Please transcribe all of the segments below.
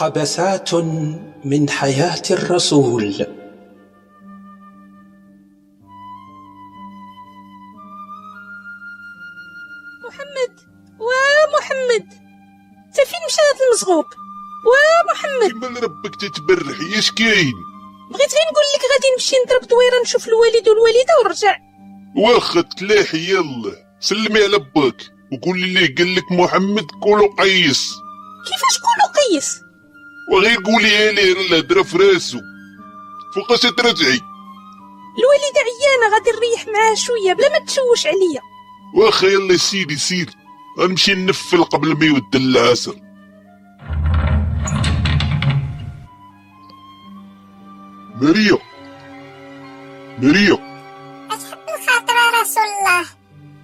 قبسات من حياة الرسول. محمد ومحمد فين مشى هذا المزغوب ومحمد كمل ربك تتبرح اش كاين بغيت غير نقول لك غادي نمشي نضرب دويرة نشوف الوالد والوالدة ونرجع. واخا تلاحي يلا. سلمي على باك وقول لي قال لك محمد كولو قيس. كيفاش كولو قيس؟ وغير قولي لي الهضره في راسو فوقاش ترجعي الوالده عيانه غادي نريح معاها شوية بلا ما تشوش عليا. واخا يلا سيدي سير غنمشي نفل قبل ما يود العصر ماريا ماريا أتحب الخاطر يا رسول الله.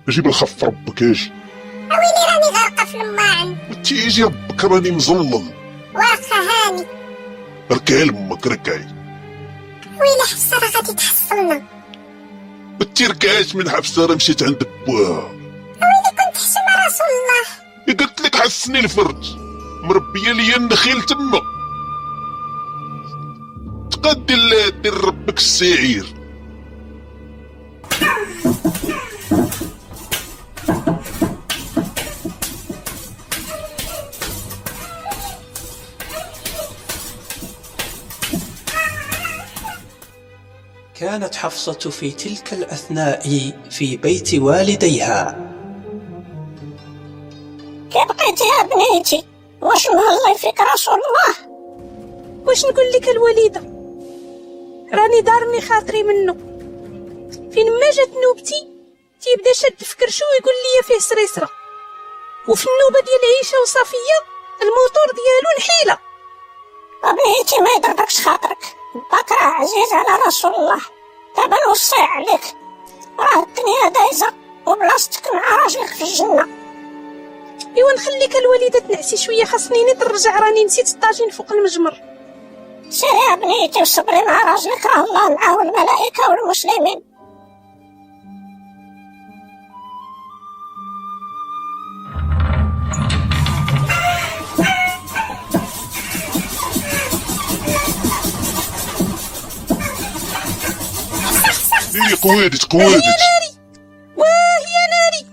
أجي بالخف ربك أجي أويلي راني غارقة في الماعن تيجي ربك راني مظلل واخا هاني. ركعي لامك ركعي ويلي حفصة راه غادي تحصلنا. ما تركعاش من حفصة راه مشيت عند بوها. ويلي كنت حشم رسول الله. قلت لك حسني الفرج. مربيه ليا النخيل تما. تقدي دير ربك السعير. كانت حفصة في تلك الأثناء في بيت والديها. كي بقيتي يا بنيتي واش مهلا فيك رسول الله؟ واش نقول لك الوالده راني دارني خاطري منه. فين ما جات نوبتي تيبدا شاد في كرشو ويقول لي فيه سريسرة. وفي النوبة ديال عيشة وصفيه الموتور ديالو نحيلة. بنيتي ما يضربكش خاطرك. باك راه عزيز على رسول الله. دابا نوصي عليك. راه الدنيا دايزة وبلاصتك مع راجلك في الجنة. ايوا نخليك الوالدة تنعسي شوية. خاصني نيت نرجع راني نسيت الطاجين فوق المجمر. سيري يا بنيتي وصبري مع راجلك راه الله معاه والملائكه والمسلمين. هي قوادت قوادت ناري واه يا ناري.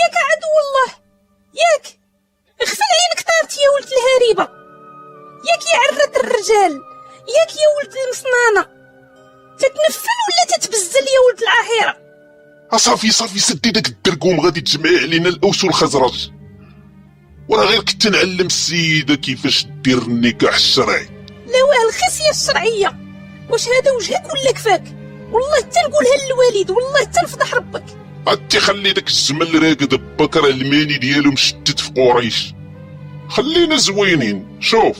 ياك عدو الله. ياك. اغفل عينك طارت يا ولد الهريبة. ياك يا عرة الرجال. ياك يا ولد المصنانة. تتنفل ولا تتبزل يا ولد العاهرة؟ صافي صافي سدي داك الدرقوم غادي تجمعي علينا الأوس والخزرج. وراه غير كنت نعلم السيدة كيفاش دير النكاح الشرعي. لا واه الخصيه الشرعية. واش هذا وجهك ولا كفاك؟ والله حتى نقولها للوالد والله حتى نفضح ربك. عاد خلي داك الزمل راقد بكر الماني ديالو مشتت في قريش. خلينا زوينين شوف.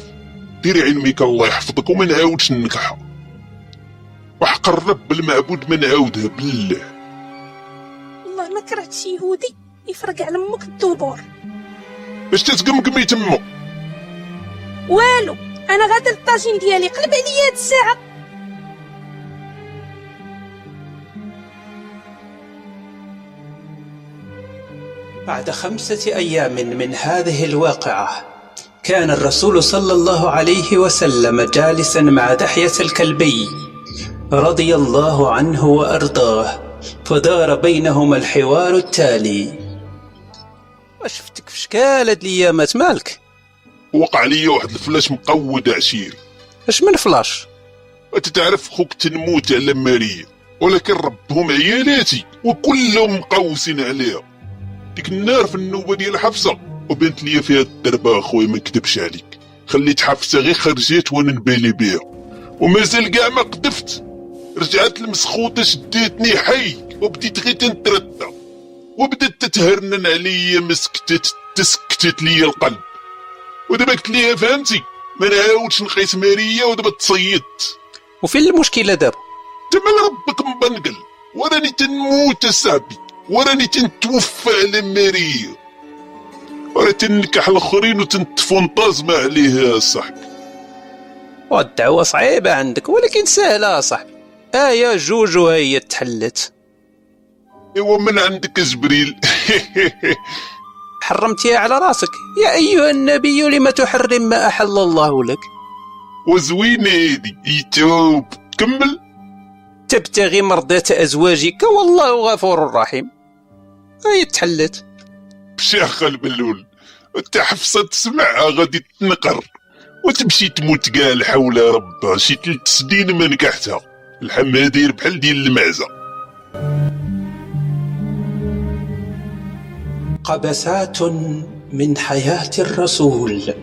ديري علمك الله يحفظك وما نعاودش نكحها وحق الرب المعبود ما نعاودها بالله. والله ما كرهت شي يهودي يفرق على أمك الدبور باش تتقمقمي تما والو أنا غادا الطاجين ديالي قلب عليا هاد الساعة. بعد خمسة أيام من هذه الواقعة كان الرسول صلى الله عليه وسلم جالسا مع دحية الكلبي رضي الله عنه وأرضاه فدار بينهما الحوار التالي. شفتك؟ في شكال هاد الأيامات؟ مالك؟ وقع لي واحد الفلاش مقود عشيري أش من فلاش؟ أنت تعرف خوك تنموت على ماريا ولكن ربهم عيالاتي وكلهم مقوسين عليها. ديك النار في النوبه ديال حفصة. وبنت لي فيها الدربه أخويا ما نكذبش عليك. خليت حفصة غير خرجت وأنا نبالي بها. ومازال كاع ما قدفت رجعت المسخوطه شديتني حي وبديت غير تنتردى. وبدات تتهرنن عليا مسكتت تسكتت ليا القلب. ودابا قلت ليها فهمتي؟ ما نعاودش نقيس ماريا ودابا تصيدت. وفين المشكلة دابا؟ تمال ربك مبنقل. وراني تنموت اصاحبي وراني تنتوفى على ماريا ورا تنكح الآخرين وتنتفونطازما عليها صاحبي. والدعوة صعيبة عندك ولكن سهلة صاحبي. آية جوج وهي تحلت. إيوا من عندك جبريل؟ حرمتيها على راسك. يا أيها النبي لم تحرم ما أحل الله لك؟ وزوينة هادي يتوب. كمل. تبتغي مرضاة أزواجك والله غفور رحيم. هاي تحلت. بشاخ البلول أنت حفصة تسمعها غادي تنقر. وتمشي تموت كاع حول ربها شي تلت سنين ما نكحتها. الحما داير بحال ديال المعزة. قبسات من حياة الرسول.